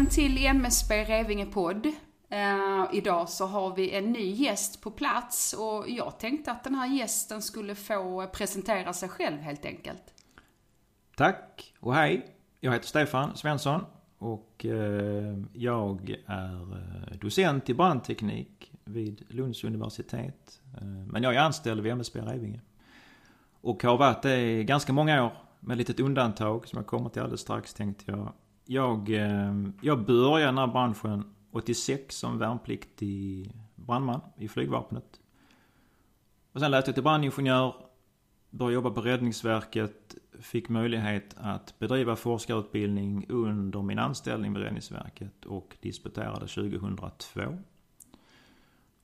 välkommen till MSB Revinge podd. Uh, eh, idag så har vi en ny gäst på plats och jag tänkte att den här gästen skulle få presentera sig själv helt enkelt. Tack och hej. Jag heter Stefan Svensson och uh, jag är eh, docent i brandteknik vid Lunds universitet. men jag är anställd vid MSB Revinge. Och har varit det i ganska många år. Med ett litet undantag som jag kommer till alldeles strax tänkte jag. Jag, eh, jag började den här branschen 86 som värnpliktig brandman i flygvapnet. Och sen läste jag till brandingenjör, började jobba på Räddningsverket, fick möjlighet att bedriva forskarutbildning under min anställning vid Räddningsverket och disputerade 2002.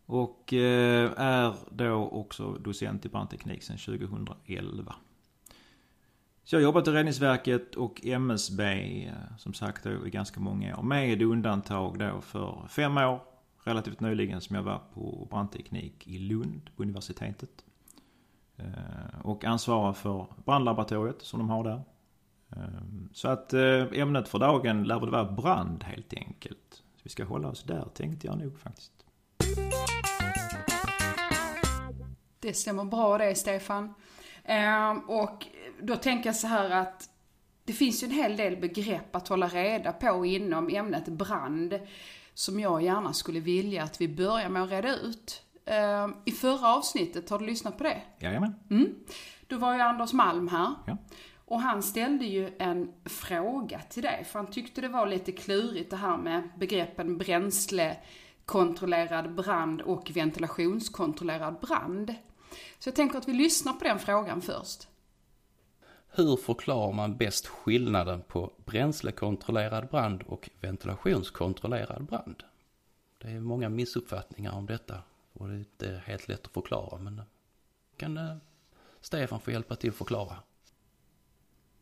Och eh, är då också docent i brandteknik sedan 2011. Så jag har jobbat i Räddningsverket och MSB eh, som sagt då i ganska många år. Med undantag då för fem år relativt nyligen som jag var på brandteknik i Lund på universitetet. Eh, och ansvarar för brandlaboratoriet som de har där. Eh, så att ämnet för dagen lär väl vara brand helt enkelt. Så vi ska hålla oss där tänkte jag nog faktiskt. Det stämmer bra det Stefan. Och då tänker jag så här att det finns ju en hel del begrepp att hålla reda på inom ämnet brand som jag gärna skulle vilja att vi börjar med att reda ut. Ehm, I förra avsnittet, har du lyssnat på det? Jajamän. Mm. Då var ju Anders Malm här. Ja. Och han ställde ju en fråga till dig, för han tyckte det var lite klurigt det här med begreppen bränslekontrollerad brand och ventilationskontrollerad brand. Så jag tänker att vi lyssnar på den frågan först. Hur förklarar man bäst skillnaden på bränslekontrollerad brand och ventilationskontrollerad brand? Det är många missuppfattningar om detta och det är inte helt lätt att förklara men kan eh, Stefan få hjälpa till att förklara?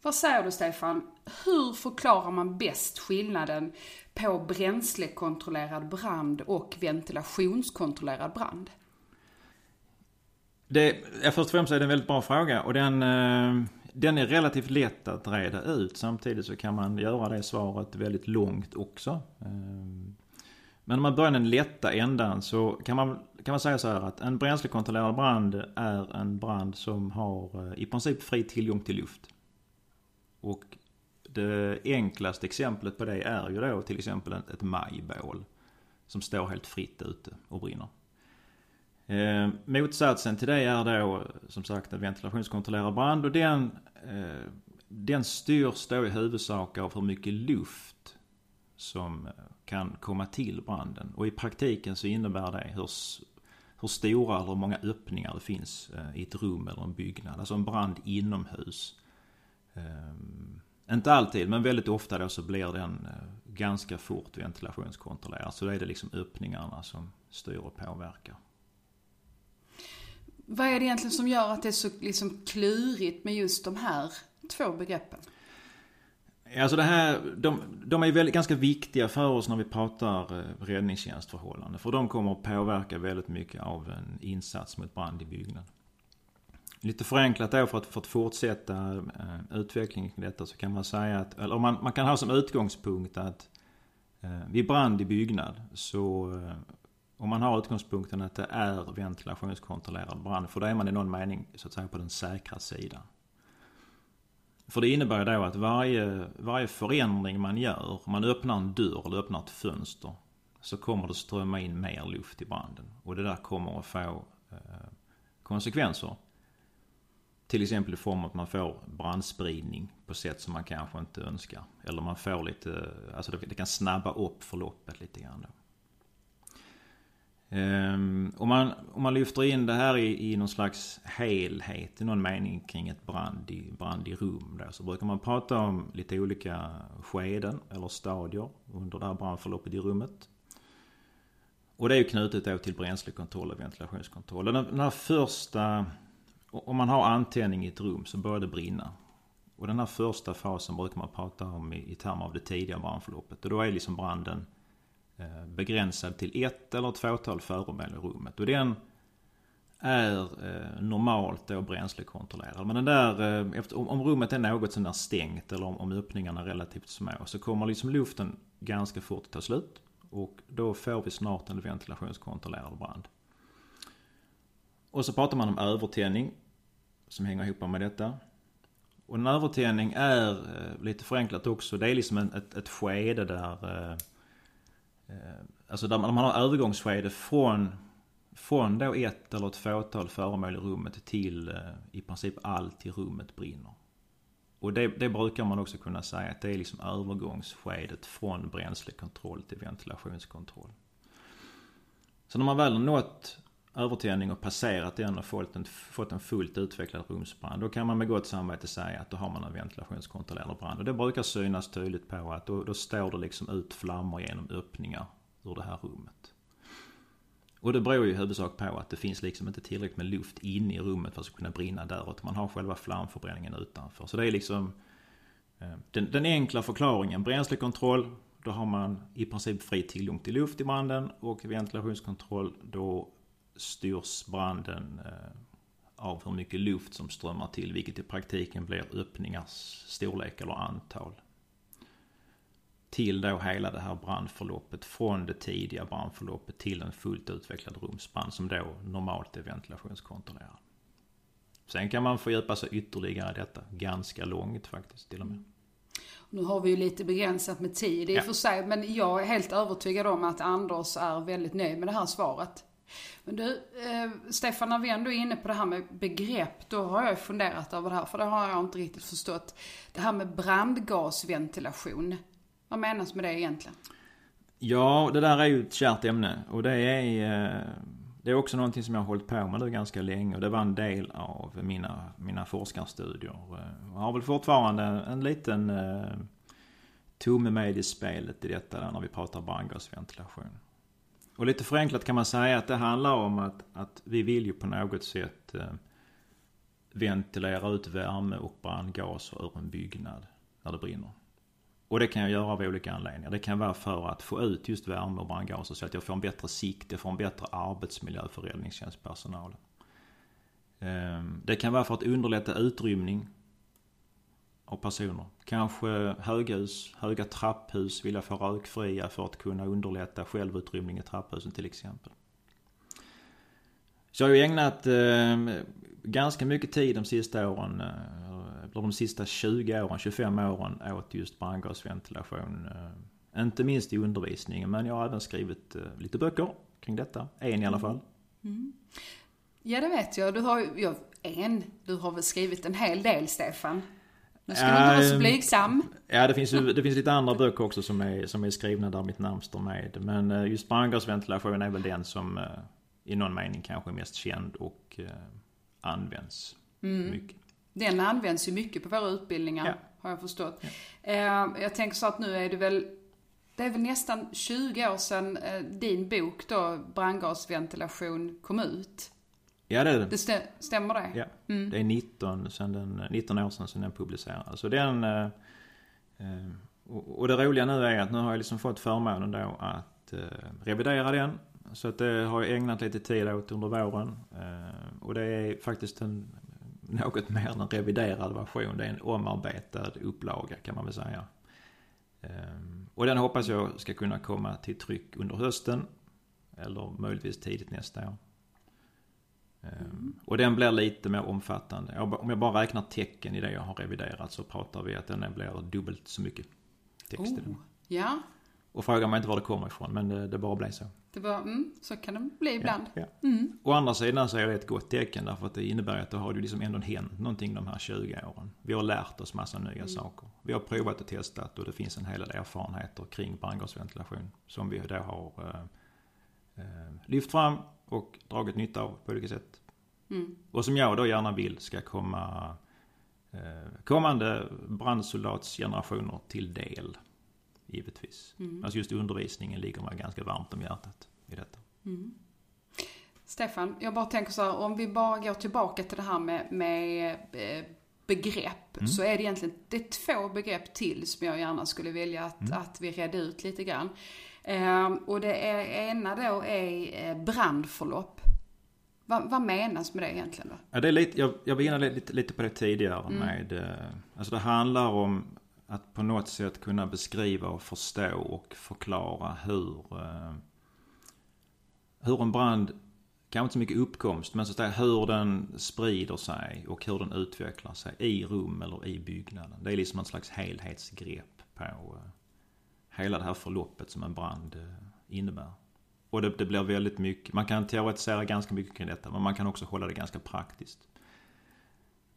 Vad säger du Stefan? Hur förklarar man bäst skillnaden på bränslekontrollerad brand och ventilationskontrollerad brand? Det, först och främst är det en väldigt bra fråga och den, eh, den är relativt lätt att reda ut. Samtidigt så kan man göra det svaret väldigt långt också. Ehm, men om man börjar den lätta ändan så kan man, kan man säga så här att en bränslekontrollerad brand är en brand som har eh, i princip fri tillgång till luft. Och det enklaste exemplet på det är ju då till exempel ett majbål. Som står helt fritt ute och brinner. Eh, motsatsen till det är då som sagt en ventilationskontrollerad brand och den, eh, den styrs då i huvudsak av hur mycket luft som kan komma till branden. Och i praktiken så innebär det hur, hur stora eller hur många öppningar det finns eh, i ett rum eller en byggnad. Alltså en brand inomhus. Eh, inte alltid men väldigt ofta då så blir den eh, ganska fort ventilationskontrollerad. Så då är det liksom öppningarna som styr och påverkar. Vad är det egentligen som gör att det är så liksom klurigt med just de här två begreppen? Alltså det här, de, de är väldigt, ganska viktiga för oss när vi pratar eh, räddningstjänstförhållanden. För de kommer att påverka väldigt mycket av en insats mot brand i byggnad. Lite förenklat då för att, för att fortsätta eh, utvecklingen kring detta så kan man säga att, eller man, man kan ha som utgångspunkt att eh, vid brand i byggnad så eh, om man har utgångspunkten att det är ventilationskontrollerad brand, för då är man i någon mening så att säga på den säkra sidan. För det innebär då att varje, varje förändring man gör, om man öppnar en dörr eller öppnar ett fönster, så kommer det strömma in mer luft i branden. Och det där kommer att få eh, konsekvenser. Till exempel i form av att man får brandspridning på sätt som man kanske inte önskar. Eller man får lite, alltså det, det kan snabba upp förloppet lite grann då. Um, om, man, om man lyfter in det här i, i någon slags helhet i någon mening kring ett brand i, brand i rum då, så brukar man prata om lite olika skeden eller stadier under det här brandförloppet i rummet. Och det är ju knutet då till bränslekontroll och ventilationskontroll. Den, den här första, om man har antändning i ett rum så börjar det brinna. Och den här första fasen brukar man prata om i, i termer av det tidiga brandförloppet. Och då är liksom branden Eh, begränsad till ett eller ett fåtal föremål i rummet. Och den är eh, normalt då bränslekontrollerad. Men den där, eh, om, rummet är något sånär stängt eller om, om öppningarna är relativt små så kommer liksom luften ganska fort ta slut. Och då får vi snart en ventilationskontrollerad brand. Och så pratar man om övertändning som hänger ihop med detta. Och en övertändning är, lite förenklat också, det är liksom ett, ett skede där... Eh, alltså där man, man har övergångsskede från, från då ett eller ett fåtal föremål i rummet till eh, i princip allt i rummet brinner. Och det, det, brukar man också kunna säga att det är liksom övergångsskedet från bränslekontroll till ventilationskontroll. Så när man väl har nått övertändning och passerat den och fått en, fått en fullt utvecklad rumsbrand. Då kan man med gott samvete säga att då har man en ventilationskontrollerad brand. Och det brukar synas tydligt på att då, då står det liksom ut flammor genom öppningar ur det här rummet. Och det beror ju i huvudsak på att det finns liksom inte tillräckligt med luft inne i rummet för att det ska kunna brinna där. Utan man har själva flamförbränningen utanför. Så det är liksom eh, den, den enkla förklaringen. Bränslekontroll, då har man i princip fri tillgång till luft i branden. Och ventilationskontroll, då styrs branden eh, av hur mycket luft som strömmar till. Vilket i praktiken blir öppningars storlek eller antal. Till då hela det här brandförloppet. Från det tidiga brandförloppet till en fullt utvecklad rumsbrand som då normalt är ventilationskontrollerad. Sen kan man fördjupa sig ytterligare i detta. Ganska långt faktiskt till och med. Nu har vi ju lite begränsat med tid i och ja. för sig. Men jag är helt övertygad om att Anders är väldigt nöjd med det här svaret. Men du, eh, Stefan, när vi ändå är inne på det här med begrepp, då har jag funderat över det här, för det har jag inte riktigt förstått. Det här med brandgasventilation. Vad menas med det egentligen? Ja, det där är ju ett kärt ämne och det är, eh, det är också någonting som jag har hållit på med nu ganska länge och det var en del av mina, mina forskarstudier. Jag har väl fortfarande en liten eh, tumme med i spelet i detta när vi pratar brandgasventilation. Och lite förenklat kan man säga att det handlar om att, att vi vill ju på något sätt eh, ventilera ut värme och brandgaser ur en byggnad när det brinner. Och det kan jag göra av olika anledningar. Det kan vara för att få ut just värme och brandgaser så att jag får en bättre sikt, jag får en bättre arbetsmiljö för räddningstjänstpersonalen. Ehm, det kan vara för att underlätta utrymning av personer. Kanske höghus, höga trapphus vill jag få rökfria för att kunna underlätta självutrymning i trapphusen till exempel. Så jag har ju ägnat eh, ganska mycket tid de sista åren, eh, eller de sista 20 åren, 25 åren åt just brandgasventilation. Eh, inte minst i undervisningen men jag har även skrivit eh, lite böcker kring detta. En i alla fall. Mm. mm. Ja det vet jag. Du har ju, en, du har väl skrivit en hel del Stefan? Nu ska du inte vara så blygsam. Ja, det finns, ju, det finns lite andra böcker också som är, som är skrivna där mitt namn står med. Men eh, just brandgasventilation är väl den som eh, i någon mening kanske är mest känd och eh, används mm. mycket. Den används ju mycket på våra utbildningar, ja. har jag förstått. Ja. Jag tänker så att nu är det väl det är väl nästan 20 år sedan din bok då, Brandgasventilation, kom ut. Ja det är det. det stä stämmer det? Ja. Mm. Det är 19, sen den, 19 år sedan, sedan den publicerades. Så den... Eh, eh, och, och det roliga nu är att nu har jag liksom fått förmånen då att eh, revidera den. Så att det har jag ägnat lite tid åt under våren. Eh, och det är faktiskt en något mer än en reviderad version. Det är en omarbetad upplaga kan man väl säga. Eh, och den hoppas jag ska kunna komma till tryck under hösten. Eller möjligtvis tidigt nästa år. Mm. Och den blir lite mer omfattande. Om jag bara räknar tecken i det jag har reviderat så pratar vi att den blir dubbelt så mycket text oh, i den. Ja. Och frågar mig inte var det kommer ifrån men det, det bara blir så. Det bara, mm, så kan det bli ibland. Ja, ja. Mm. Å andra sidan så är det ett gott tecken därför att det innebär att det har ju liksom ändå hänt någonting de här 20 åren. Vi har lärt oss massa nya mm. saker. Vi har provat och testat och det finns en hel del erfarenheter kring brandgasventilation som vi då har eh, eh, lyft fram och dragit nytta av på olika sätt. Mm. Och som jag då gärna vill ska komma eh, kommande brandsoldatsgenerationer till del. Givetvis. Mm. Alltså just undervisningen ligger mig ganska varmt om hjärtat i detta. Mm. Stefan, jag bara tänker så här, om vi bara går tillbaka till det här med, med eh, begrepp. Mm. Så är det egentligen, det är två begrepp till som jag gärna skulle vilja att, mm. att vi redde ut lite grann. Eh, och det ena då är eh, brandförlopp. Vad, vad menas med det egentligen då? Ja, det är lite, jag, jag var inne lite, lite på det tidigare mm. med, eh, alltså det handlar om att på något sätt kunna beskriva och förstå och förklara hur, eh, hur en brand, kanske inte så mycket uppkomst, men så att säga hur den sprider sig och hur den utvecklar sig i rum eller i byggnaden. Det är liksom en slags helhetsgrepp på hela det här förloppet som en brand eh, innebär. Och det, det, blir väldigt mycket, man kan teoretisera ganska mycket kring detta men man kan också hålla det ganska praktiskt.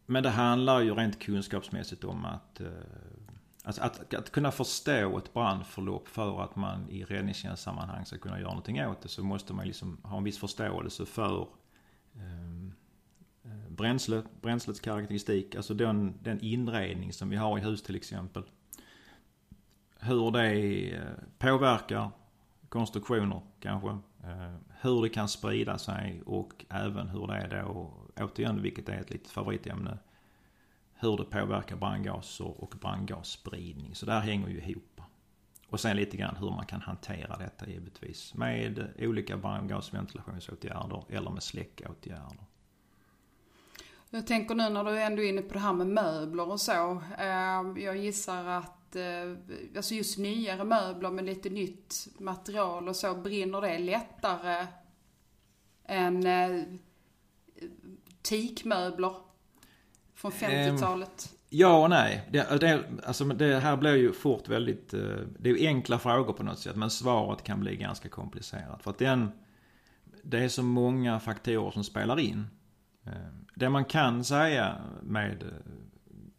Men det handlar ju rent kunskapsmässigt om att, eh, alltså att, att kunna förstå ett brandförlopp för att man i räddningstjänstsammanhang ska kunna göra någonting åt det så måste man liksom ha en viss förståelse för eh, bränsle, eh, bränslets karaktäristik, alltså den, den inredning som vi har i hus till exempel. Hur det eh, påverkar konstruktioner kanske. Eh, hur det kan sprida sig och även hur det är då, återigen vilket är ett litet favoritämne, hur det påverkar brandgaser och brandgasspridning. Så där hänger ju ihop. Och sen lite grann hur man kan hantera detta givetvis. Med olika brandgasventilationsåtgärder eller med släckåtgärder. Jag tänker nu när du ändå är inne på det här med möbler och så. Eh, jag gissar att Eh, alltså just nyare möbler med lite nytt material och så, brinner det lättare än eh, teakmöbler från 50-talet? Um, ja och nej. Det, det, alltså det här blir ju fort väldigt, eh, det är ju enkla frågor på något sätt men svaret kan bli ganska komplicerat. För att den, det är så många faktorer som spelar in. Det man kan säga med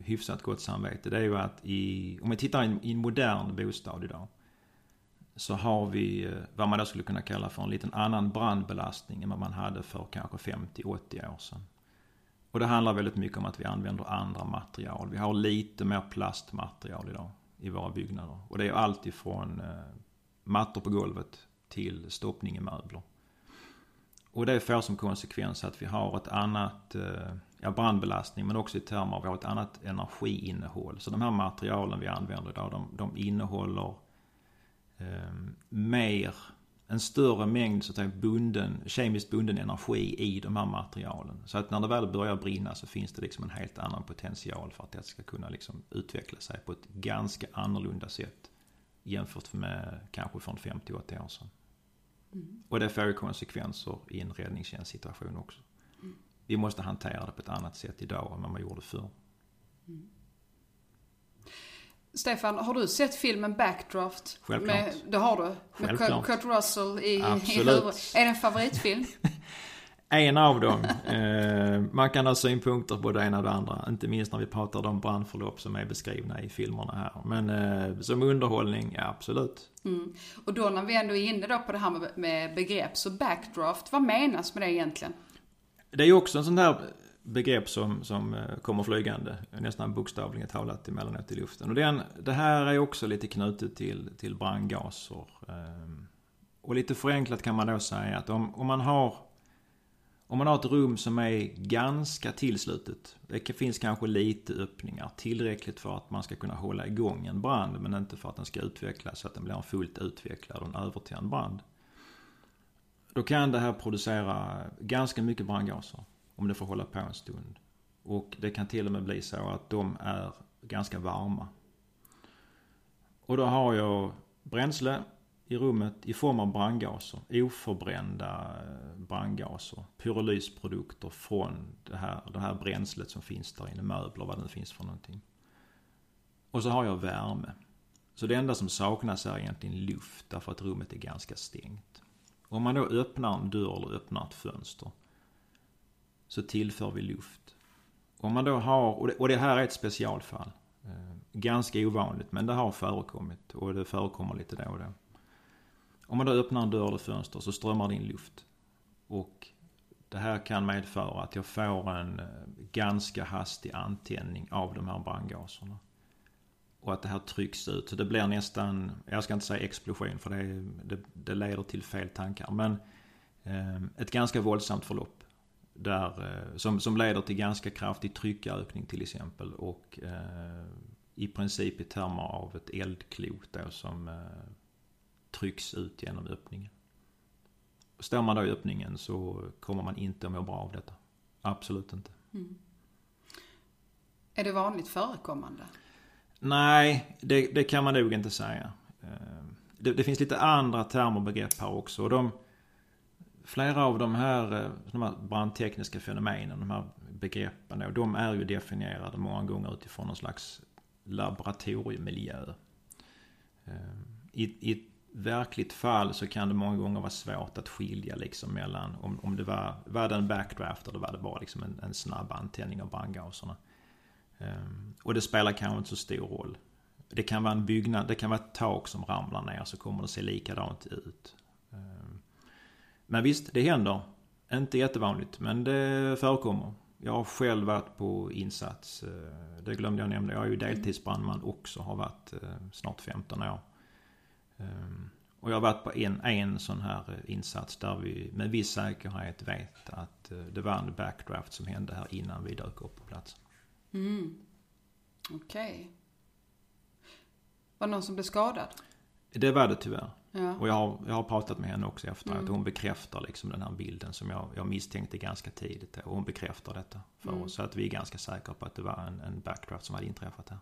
hyfsat gott samvete, det är ju att i, om vi tittar i en modern bostad idag. Så har vi eh, vad man då skulle kunna kalla för en liten annan brandbelastning än vad man hade för kanske 50-80 år sedan. Och det handlar väldigt mycket om att vi använder andra material. Vi har lite mer plastmaterial idag i våra byggnader. Och det är allt ifrån eh, mattor på golvet till stoppning i möbler. Och det får som konsekvens att vi har ett annat eh, ja, brandbelastning men också i termer av ett annat energiinnehåll. Så de här materialen vi använder idag de, de innehåller eh, mer, en större mängd så att säga bunden, kemiskt bunden energi i de här materialen. Så att när det väl börjar brinna så finns det liksom en helt annan potential för att det ska kunna liksom utveckla sig på ett ganska annorlunda sätt jämfört med kanske från 50-80 år sedan. Mm. Och det får ju konsekvenser i en räddningstjänstsituation också vi måste hantera det på ett annat sätt idag än vad man gjorde förr. Mm. Stefan, har du sett filmen Backdraft? Självklart. Med, det har du? Självklart. Med Kurt Russell i, Absolut. i. Är det en favoritfilm? en av dem. Eh, man kan ha synpunkter på det ena och det andra. Inte minst när vi pratar om brandförlopp som är beskrivna i filmerna här. Men eh, som underhållning, ja absolut. Mm. Och då när vi ändå är inne då på det här med, med begrepp, så backdraft, vad menas med det egentligen? Det är ju också en sån här begrepp som, som eh, kommer flygande, nästan bokstavligen talat emellanåt i luften. Och den, det här är också lite knutet till, till brandgaser. Ehm, och lite förenklat kan man då säga att om, om man har om man har ett rum som är ganska tillslutet. Det finns kanske lite öppningar. Tillräckligt för att man ska kunna hålla igång en brand. Men inte för att den ska utvecklas så att den blir en fullt utvecklad och en övertänd brand. Då kan det här producera ganska mycket brandgaser. Om det får hålla på en stund. Och det kan till och med bli så att de är ganska varma. Och då har jag bränsle i rummet i form av brandgaser. Oförbrända eh, brandgaser. Pyrolysprodukter från det här, det här bränslet som finns där inne. Möbler, vad det nu finns för någonting. Och så har jag värme. Så det enda som saknas är egentligen luft därför att rummet är ganska stängt. Om man då öppnar en dörr eller öppnar ett fönster så tillför vi luft. Om man då har, och det, och det här är ett specialfall. Eh, ganska ovanligt men det har förekommit och det förekommer lite då och då. Om man då öppnar en dörr eller fönster så strömmar det in luft. Och det här kan medföra att jag får en eh, ganska hastig antändning av de här brandgaserna. Och att det här trycks ut. Så det blir nästan, jag ska inte säga explosion för det, det, det leder till fel tankar. Men eh, ett ganska våldsamt förlopp. Där, eh, som, som leder till ganska kraftig tryckökning till exempel. Och eh, i princip i termer av ett eldklot då som eh, trycks ut genom öppningen. Står man då i öppningen så kommer man inte att må bra av detta. Absolut inte. Mm. Är det vanligt förekommande? Nej, det, det kan man nog inte säga. Eh, det, det finns lite andra termer och begrepp här också. Och de, flera av de här, eh, de här brandtekniska fenomenen, de här begreppen, de är ju definierade många gånger utifrån någon slags laboratoriemiljö. Eh, I, I ett verkligt fall så kan det många gånger vara svårt att skilja liksom mellan om, om det var, var det en backdraft eller var det bara liksom en, en snabb antändning av brandgaserna. Ehm, och det spelar kanske inte så stor roll. Det kan vara en byggnad, det kan vara ett tak som ramlar ner så kommer det se likadant ut. Ehm, men visst, det händer. Inte jättevanligt, men det förekommer. Jag har själv varit på insats. Eh, det glömde jag nämna. Jag är ju deltidsbrandman också. Har varit eh, snart 15 år. Ehm, och jag har varit på en, en sån här eh, insats där vi med viss säkerhet vet att det var en backdraft som hände här innan vi dök upp på platsen. Mm. Okej. Var det någon som blev skadad? Det var det tyvärr. Ja. Och jag har, jag har pratat med henne också efteråt. Hon bekräftar liksom den här bilden som jag, jag misstänkte ganska tidigt. Och hon bekräftar detta för oss. Så att vi är ganska säkra på att det var en, en backdraft som hade inträffat här.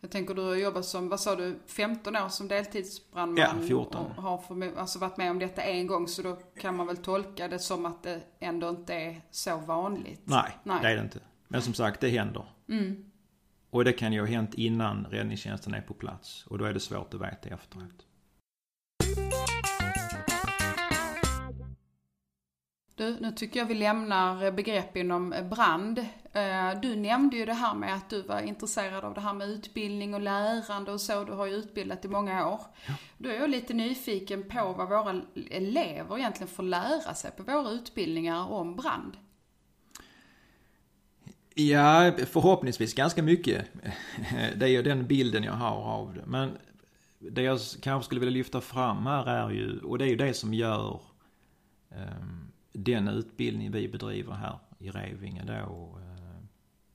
Jag tänker du har jobbat som, vad sa du, 15 år som deltidsbrandman? Ja, 14. Och har förmo- alltså varit med om detta en gång så då kan man väl tolka det som att det ändå inte är så vanligt? Nej, Nej. det är det inte. Men som sagt, det händer. Och det kan ju ha hänt innan räddningstjänsten är på plats. Och då är det svårt att veta efteråt. Du, nu tycker jag vi lämnar begrepp inom brand. Eh, Du nämnde ju det här med att du var intresserad av det här med utbildning och lärande och så. Du har ju utbildat i många år. Då är jag lite nyfiken på vad våra elever egentligen får lära sig på våra utbildningar om brand. Ja, förhoppningsvis ganska mycket. Det är ju den bilden jag har av det. Men det jag kanske skulle vilja lyfta fram här är ju, och det är ju det som gör ehm, den utbildning vi bedriver här i Revinge då eh,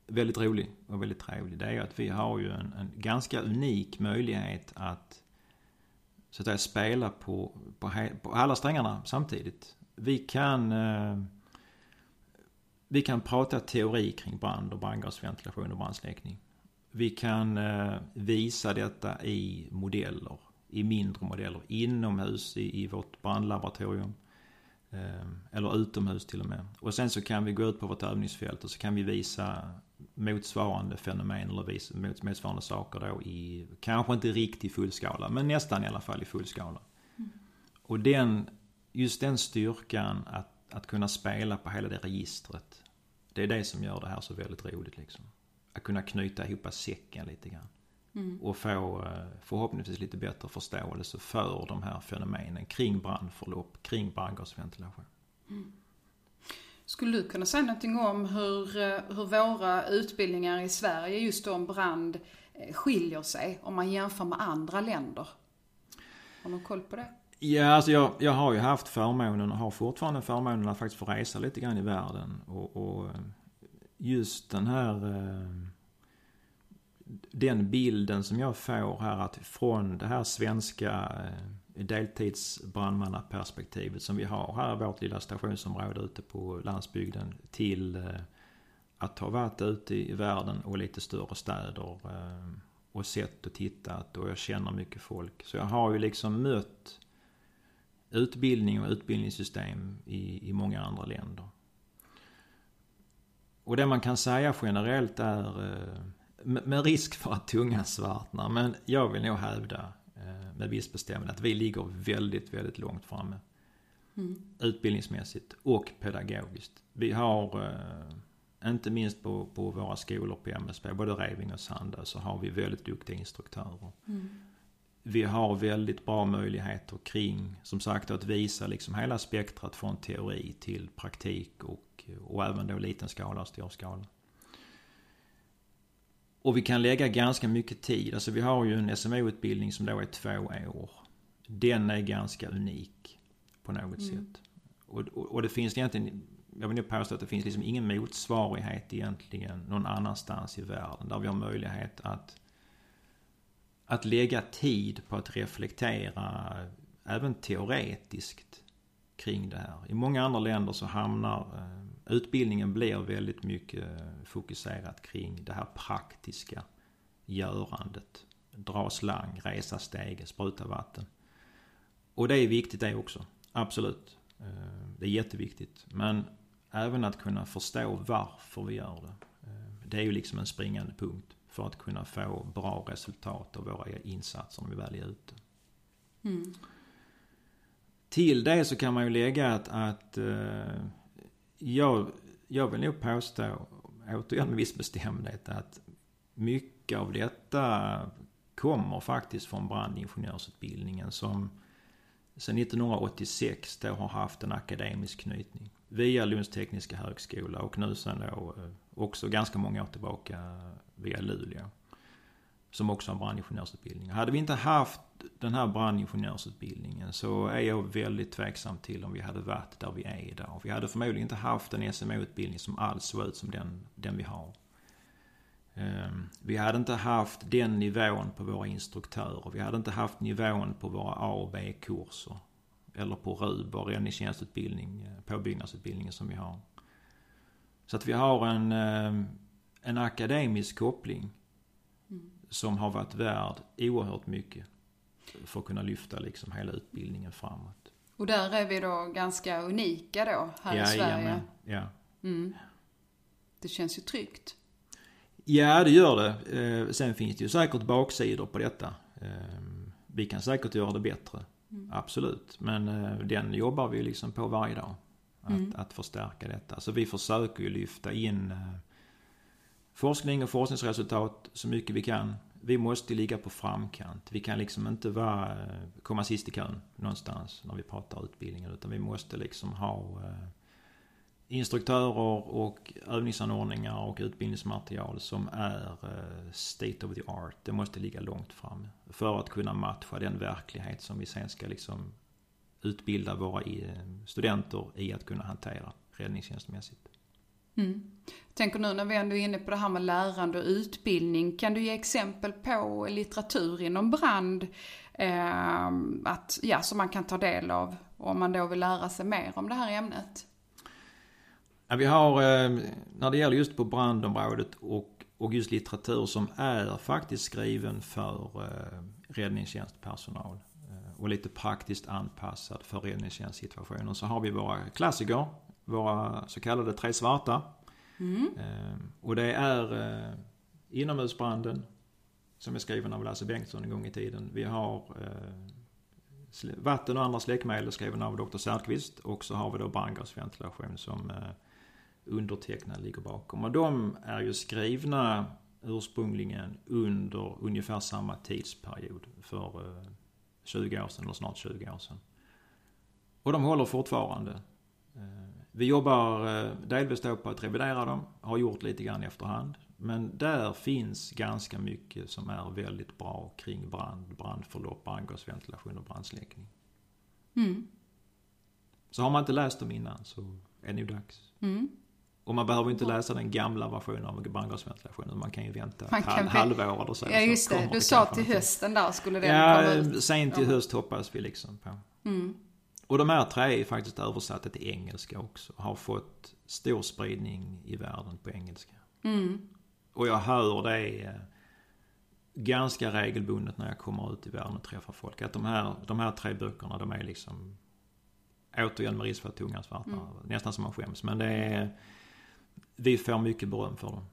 väldigt rolig och väldigt trevlig. Det är ju att vi har ju en, en ganska unik möjlighet att så att säga spela på, på, på alla strängarna samtidigt. Vi kan eh, vi kan prata teori kring brand och brandgasventilation och brandsläckning. Vi kan eh, visa detta i modeller, i mindre modeller, inomhus i, i vårt brandlaboratorium. Eh, eller utomhus till och med. Och sen så kan vi gå ut på vårt övningsfält och så kan vi visa motsvarande fenomen eller motsvarande saker då i, kanske inte riktigt fullskala, men nästan i alla fall i fullskala. Och den, just den styrkan att, att kunna spela på hela det registret. Det är det som gör det här så väldigt roligt liksom. Att kunna knyta ihop säcken lite grann. Och få eh, förhoppningsvis lite bättre förståelse för de här fenomenen kring brandförlopp, kring brandgasventilation. Skulle du kunna säga någonting om hur, eh, hur våra utbildningar i Sverige just om brand eh, skiljer sig om man jämför med andra länder? Har du koll på det? Ja, alltså jag, jag har ju haft förmånen och har fortfarande förmånen att faktiskt få resa lite grann i världen. Och, och eh, just den här... Eh, den bilden som jag får här att från det här svenska eh, deltidsbrandmannaperspektivet som vi har här i vårt lilla stationsområde ute på landsbygden till att ha varit ute i världen och lite större städer och sett och tittat och jag känner mycket folk. Så jag har ju liksom mött utbildning och utbildningssystem i, i många andra länder. Och det man kan säga generellt är, eh, med risk för att tungan svartnar, men jag vill nog hävda eh, med viss bestämdhet att vi ligger väldigt, väldigt långt framme. Utbildningsmässigt och pedagogiskt. Vi har, eh, inte minst på, på våra skolor på MSB, både Reving och Sandö, så har vi väldigt duktiga instruktörer. Vi har väldigt bra möjligheter kring, som sagt, att visa liksom hela spektrat från teori till praktik och, och även då liten skala och stor skala. Och vi kan lägga ganska mycket tid. Alltså vi har ju en SMO-utbildning som då är två år. Den är ganska unik på något sätt. Och, och, och det finns egentligen, jag vill nog påstå att det finns liksom ingen motsvarighet egentligen någon annanstans i världen. Där vi har möjlighet att att lägga tid på att reflektera även teoretiskt kring det här. I många andra länder så hamnar eh, utbildningen blir väldigt mycket eh, fokuserat kring det här praktiska görandet. Dra slang, resa steg, spruta vatten. Och det är viktigt det också. Absolut. Eh, det är jätteviktigt. Men även att kunna förstå varför vi gör det. Det är ju liksom en springande punkt för att kunna få bra resultat av våra insatser när vi väl är ute. Mm. Till det så kan man ju lägga att, att uh, jag, jag vill nog påstå, återigen med viss bestämdhet, att mycket av detta kommer faktiskt från brandingenjörsutbildningen som sedan 1986 då har haft en akademisk knytning. Via Lunds tekniska högskola och nu sen då eh, också ganska många år tillbaka via Luleå. Som också har brandingenjörsutbildning. Hade vi inte haft den här brandingenjörsutbildningen så är jag väldigt tveksam till om vi hade varit där vi är idag. Vi hade förmodligen inte haft en SMO-utbildning som alls såg ut som den, den vi har. Ehm, vi hade inte haft den nivån på våra instruktörer. Vi hade inte haft nivån på våra A och B-kurser. Eller på RUB och räddningstjänstutbildning, eh, påbyggnadsutbildningen som vi har. Så att vi har en, ehm, en akademisk koppling mm. som har varit värd oerhört mycket för att kunna lyfta liksom hela utbildningen framåt. Och där är vi då ganska unika då, här ja, i Sverige? Jamen, ja. Mm. Det känns ju tryggt. Ja, det gör det. Eh, sen finns det ju säkert baksidor på detta. Eh, vi kan säkert göra det bättre. Mm. Absolut. Men eh, den jobbar vi liksom på varje dag. Att, mm. att förstärka detta. Så vi försöker ju lyfta in forskning och forskningsresultat så mycket vi kan. Vi måste ligga på framkant. Vi kan liksom inte vara, eh, komma sist i kön någonstans när vi pratar utbildningen. Utan vi måste liksom ha eh, instruktörer och övningsanordningar och utbildningsmaterial som är eh, state of the art. Det måste ligga långt fram för att kunna matcha den verklighet som vi sen ska liksom utbilda våra studenter i att kunna hantera räddningstjänstmässigt. Mm. Tänker nu när vi ändå är inne på det här med lärande och utbildning. Kan du ge exempel på litteratur inom brand eh, att, ja, som man kan ta del av om man då vill lära sig mer om det här ämnet? Ja, vi har, eh, när det gäller just på brandområdet och, och just litteratur som är faktiskt skriven för eh, räddningstjänstpersonal eh, och lite praktiskt anpassad för räddningstjänstsituationen så har vi våra klassiker, våra så kallade tre svarta. Mm. Och det är inomhusbranden som är skriven av Lasse Bengtsson en gång i tiden. Vi har Vatten och andra släckmedel skriven av Dr. Särkvist och så har vi då brandgasventilation som undertecknad ligger bakom. Och de är ju skrivna ursprungligen under ungefär samma tidsperiod för 20 eh, år sedan, eller snart 20 år sedan. Och de håller fortfarande. Vi jobbar eh, delvis då på att revidera dem, har gjort lite grann efterhand. Men där finns ganska mycket som är väldigt bra kring brand, brandförlopp, brandgasventilation och brandsläckning. Mm. Så har man inte läst dem innan så är det nog dags. Mm. Och man behöver inte läsa den gamla versionen av brandgasventilationen. Man kan ju vänta man ett halv, halvår eller så. Ja just det, du sa till hösten där skulle den ja, komma ut. sent i höst hoppas vi liksom på. Mm. Och de här tre är faktiskt översatta till engelska också. Har fått stor spridning i världen på engelska. Mm. Och jag hör det eh, ganska regelbundet när jag kommer ut i världen och träffar folk. Att de här, de här tre böckerna de är liksom Återigen med risk för att tungan svartnar. Mm. Nästan som man skäms. Men det är vi får mycket beröm för dem.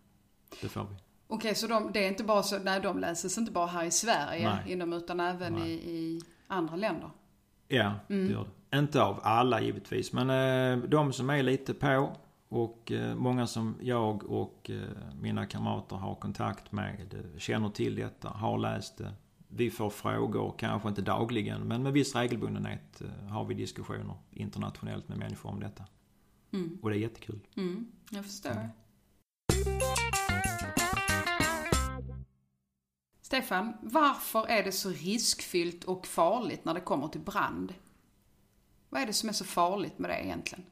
Det får vi. Okej, okay, så de, det är inte bara så, nej de läses inte bara här i Sverige nej. inom, utan även i, i, andra länder? Ja, mm. det gör det. Inte av alla givetvis, men eh, de som är lite på och eh, många som jag och eh, mina kamrater har kontakt med känner till detta, har läst det. Vi får frågor, kanske inte dagligen, men med viss regelbundenhet har vi diskussioner internationellt med människor om detta. Mm. Och det är jättekul. Mm, jag förstår. Mm. Stefan, varför är det så riskfyllt och farligt när det kommer till brand? Vad är det som är så farligt med det egentligen?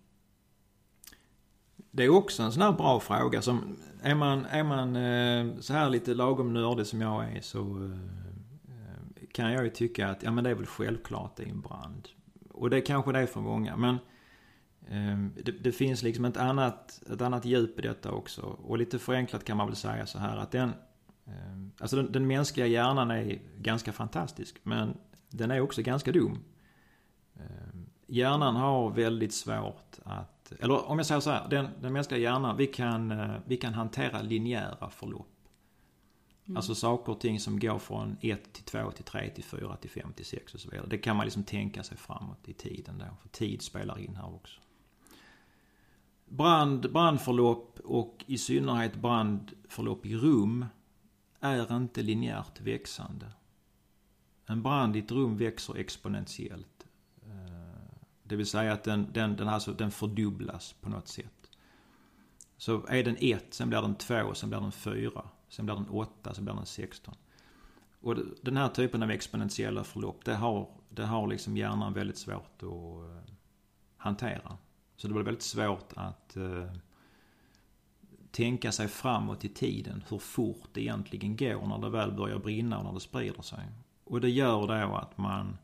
Det är också en sån här bra fråga som, är man, är man eh, så här lite lagom nördig som jag är så eh, kan jag ju tycka att, ja men det är väl självklart det är en brand Och det kanske det är för många. Men eh, det, det, finns liksom ett annat, ett annat djup i detta också. Och lite förenklat kan man väl säga så här att den, alltså den, den mänskliga hjärnan är ganska fantastisk. Men den är också ganska dum. Hjärnan har väldigt svårt att, eller om jag säger så här, den, den mänskliga hjärnan, vi kan, eh, vi kan hantera linjära förlopp. Mm. Alltså saker och ting som går från 1 till 2 till 3 till 4 till 5 till 6 och så vidare. Det kan man liksom tänka sig framåt i tiden då. För tid spelar in här också. Brand, brandförlopp och i synnerhet brandförlopp i rum är inte linjärt växande. En brand i ett rum växer exponentiellt. Det vill säga att den, den, den, alltså, den fördubblas på något sätt. Så är den 1, sen blir den 2, sen blir den 4. Sen blir den 8, sen blir den 16. Och den här typen av exponentiella förlopp, det har, det har liksom hjärnan väldigt svårt att eh, hantera. Så det blir väldigt svårt att eh, tänka sig framåt i tiden hur fort det egentligen går när det väl börjar brinna och när det sprider sig. Och det gör då att man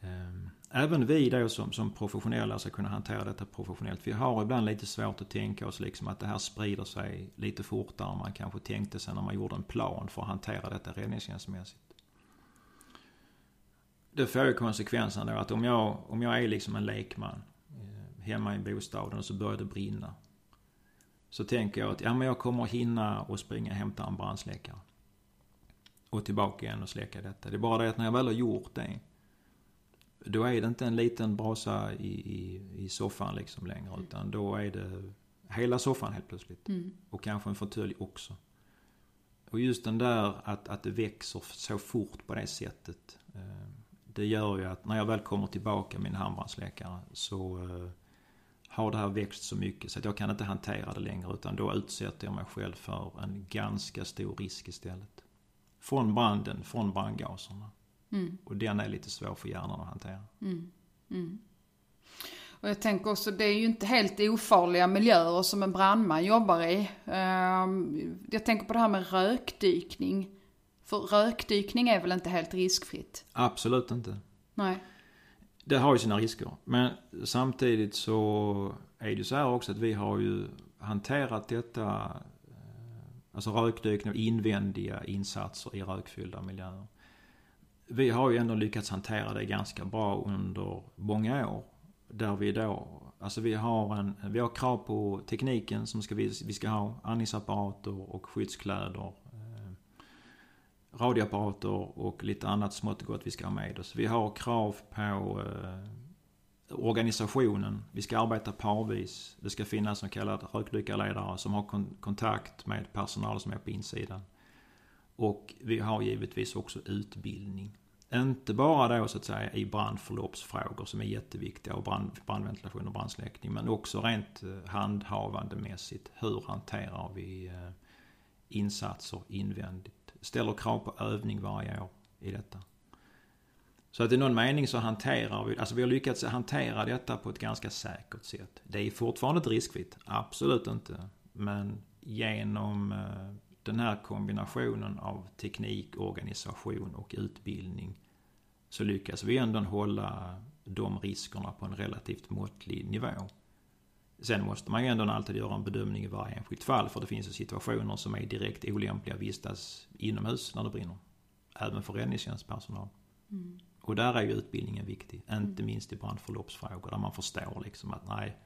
eh, även vi då som, som professionella ska kunna hantera detta professionellt. Vi har ibland lite svårt att tänka oss liksom att det här sprider sig lite fortare än man kanske tänkte sig när man gjorde en plan för att hantera detta räddningstjänstmässigt. Det får ju konsekvensen då att om jag, om jag är liksom en lekman eh, hemma i bostaden och så börjar det brinna. Så tänker jag att ja, men jag kommer hinna och springa och hämta en brandsläckare. Och tillbaka igen och släcka detta. Det är bara det att när jag väl har gjort det då är det inte en liten brasa i, i, i soffan liksom längre. Utan då är det hela soffan helt plötsligt. Mm. Och kanske en fåtölj också. Och just den där att, att det växer så fort på det sättet. Eh, det gör ju att när jag väl kommer tillbaka min handbrandsläckare så eh, har det här växt så mycket så att jag kan inte hantera det längre. Utan då utsätter jag mig själv för en ganska stor risk istället. Från branden, från brandgaserna. Mm. Och den är lite svår för hjärnan att hantera. Mm. Mm. Och jag tänker också, det är ju inte helt ofarliga miljöer som en brandman jobbar i. Ehm, jag tänker på det här med rökdykning. För rökdykning är väl inte helt riskfritt? Absolut inte. Nej. Det har ju sina risker. Men samtidigt så är det ju så här också att vi har ju hanterat detta eh, Alltså rökdykning och invändiga insatser i rökfyllda miljöer vi har ju ändå lyckats hantera det ganska bra under många år. Där vi då, alltså vi har, en, vi har krav på tekniken som ska vi, vi ska ha andningsapparater och skyddskläder. Eh, radioapparater och lite annat smått och gott vi ska ha med oss. Vi har krav på eh, organisationen. Vi ska arbeta parvis. Det ska finnas så kallad rökdykarledare som har kon kontakt med personal som är på insidan. Och vi har givetvis också utbildning. Inte bara då så att säga i brandförloppsfrågor som är jätteviktiga och brand, brandventilation och brandsläckning. Men också rent eh, handhavandemässigt. Hur hanterar vi eh, insatser invändigt? Ställer krav på övning varje år i detta. Så att i någon mening så hanterar vi, alltså vi har lyckats hantera detta på ett ganska säkert sätt. Det är fortfarande inte riskfritt, absolut inte. Men genom eh, den här kombinationen av teknik, organisation och utbildning så lyckas vi ändå hålla de riskerna på en relativt måttlig nivå. Sen måste man ju ändå alltid göra en bedömning i varje enskilt fall för det finns ju situationer som är direkt olämpliga att vistas inomhus när det brinner. Även för räddningstjänstpersonal. Mm. Och där är ju utbildningen viktig. Mm. Inte minst i brandförloppsfrågor där man förstår liksom att nej,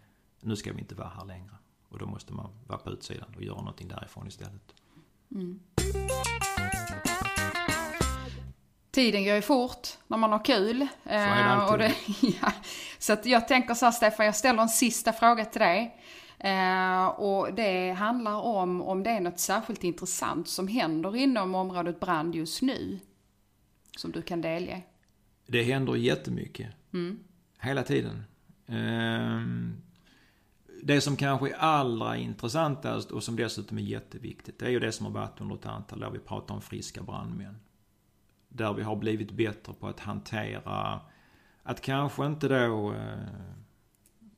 nu ska vi inte vara här längre. Och då måste man vara på utsidan och göra någonting därifrån istället. Mm. Tiden går ju fort när man har kul. Så är det alltid. Och det, ja. Så att jag tänker så här Stefan, jag ställer en sista fråga till dig. Eh, och det handlar om om det är något särskilt intressant som händer inom området brand just nu. Som du kan delge. Det händer jättemycket. Mm. Hela tiden. Eh, det som kanske är allra intressantast och som dessutom är jätteviktigt, det är ju det som har varit under ett antal år. Vi pratar om friska brandmän. Där vi har blivit bättre på att hantera, att kanske inte då eh,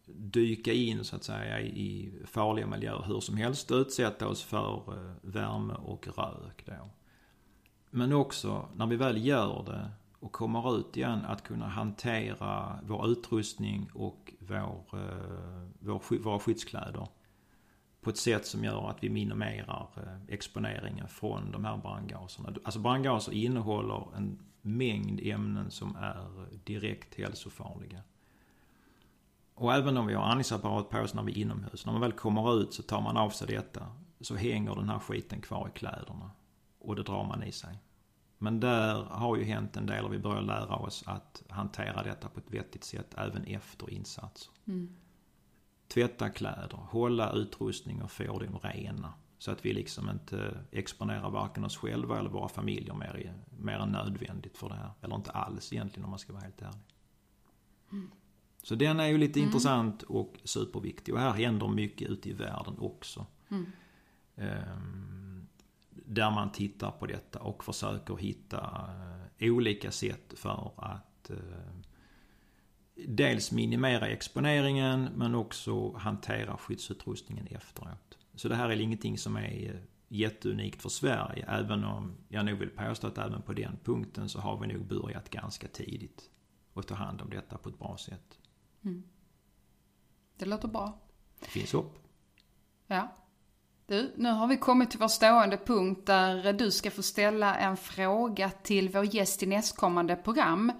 dyka in så att säga i farliga miljöer hur som helst och utsätta oss för eh, värme och rök då. Men också när vi väl gör det och kommer ut igen att kunna hantera vår utrustning och vår, eh, vår, våra skyddskläder på ett sätt som gör att vi minimerar eh, exponeringen från de här brandgaserna. Alltså brandgaser innehåller en mängd ämnen som är direkt hälsofarliga. Och även om vi har andningsapparat på oss när vi är inomhus, när man väl kommer ut så tar man av sig detta. Så hänger den här skiten kvar i kläderna. Och det drar man i sig. Men där har ju hänt en del och vi börjar lära oss att hantera detta på ett vettigt sätt även efter insatser. Mm. Tvätta kläder, hålla utrustning och fordon rena. Så att vi liksom inte exponerar varken oss själva eller våra familjer mer, mer än nödvändigt för det här. Eller inte alls egentligen om man ska vara helt ärlig. Mm. Så den är ju lite mm. intressant och superviktig. Och här händer mycket ute i världen också. Mm. Um, där man tittar på detta och försöker hitta uh, olika sätt för att uh, dels minimera exponeringen men också hantera skyddsutrustningen efteråt. Så det här är ingenting som är eh, jätteunikt för Sverige. Även om jag nog vill påstå att även på den punkten så har vi nog börjat ganska tidigt. Och ta hand om detta på ett bra sätt. Mm. Det låter bra. Det finns hopp. Ja. Du, nu har vi kommit till vår stående punkt där du ska få ställa en fråga till vår gäst i nästkommande program.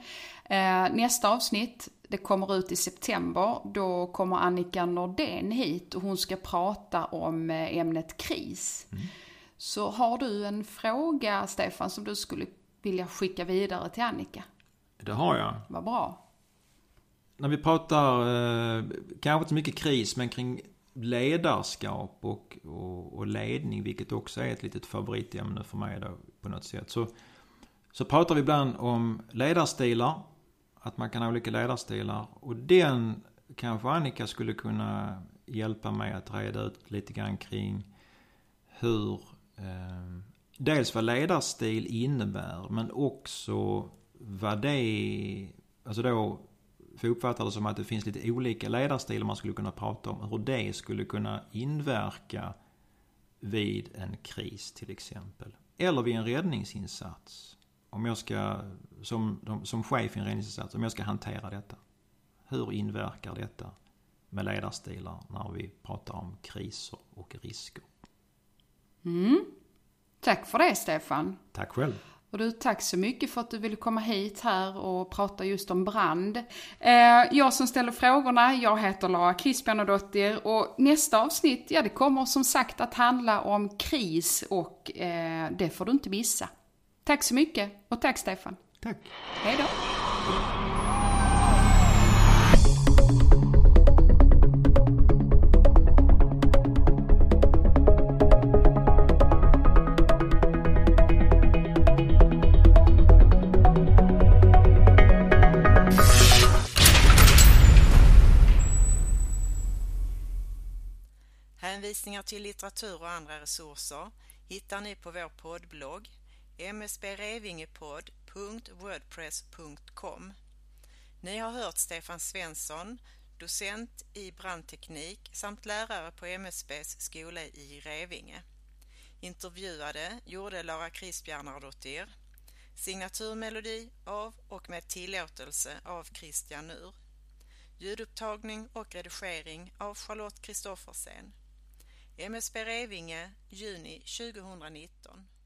Eh, nästa avsnitt, det kommer ut i september. Då kommer Annika Nordén hit och hon ska prata om eh, ämnet kris. Mm. Så har du en fråga, Stefan, som du skulle vilja skicka vidare till Annika? Det har jag. Vad bra när vi pratar, eh, kanske inte så mycket kris, men kring ledarskap och, och, och, ledning, vilket också är ett litet favoritämne för mig då på något sätt. Så, så pratar vi ibland om ledarstilar, att man kan ha olika ledarstilar. Och den kanske Annika skulle kunna hjälpa mig att reda ut lite grann kring hur eh, dels vad ledarstil innebär men också vad det, alltså då för jag uppfattar det som att det finns lite olika ledarstilar man skulle kunna prata om. Hur det skulle kunna inverka vid en kris till exempel. Eller vid en räddningsinsats. Om jag ska, som, som chef i en räddningsinsats, om jag ska hantera detta. Hur inverkar detta med ledarstilar när vi pratar om kriser och risker? Mm. Tack för det Stefan. Tack själv. Och du, tack så mycket för att du ville komma hit här och prata just om brand. Eh, jag som ställer frågorna, jag heter Lara Kristianadottir och nästa avsnitt, ja det kommer som sagt att handla om kris och eh, det får du inte missa. Tack så mycket och tack Stefan. Tack. Hej då. Hänvisningar till litteratur och andra resurser hittar ni på vår poddblogg msbrevingepodd.wordpress.com. Ni har hört Stefan Svensson, docent i brandteknik samt lärare på MSBs skola i Revinge. Intervjuade gjorde Lara Krisbjarnardottir. Signaturmelodi av och med tillåtelse av Christian Nur. Ljudupptagning och redigering av Charlotte Kristoffersen. MSB Revinge, juni 2019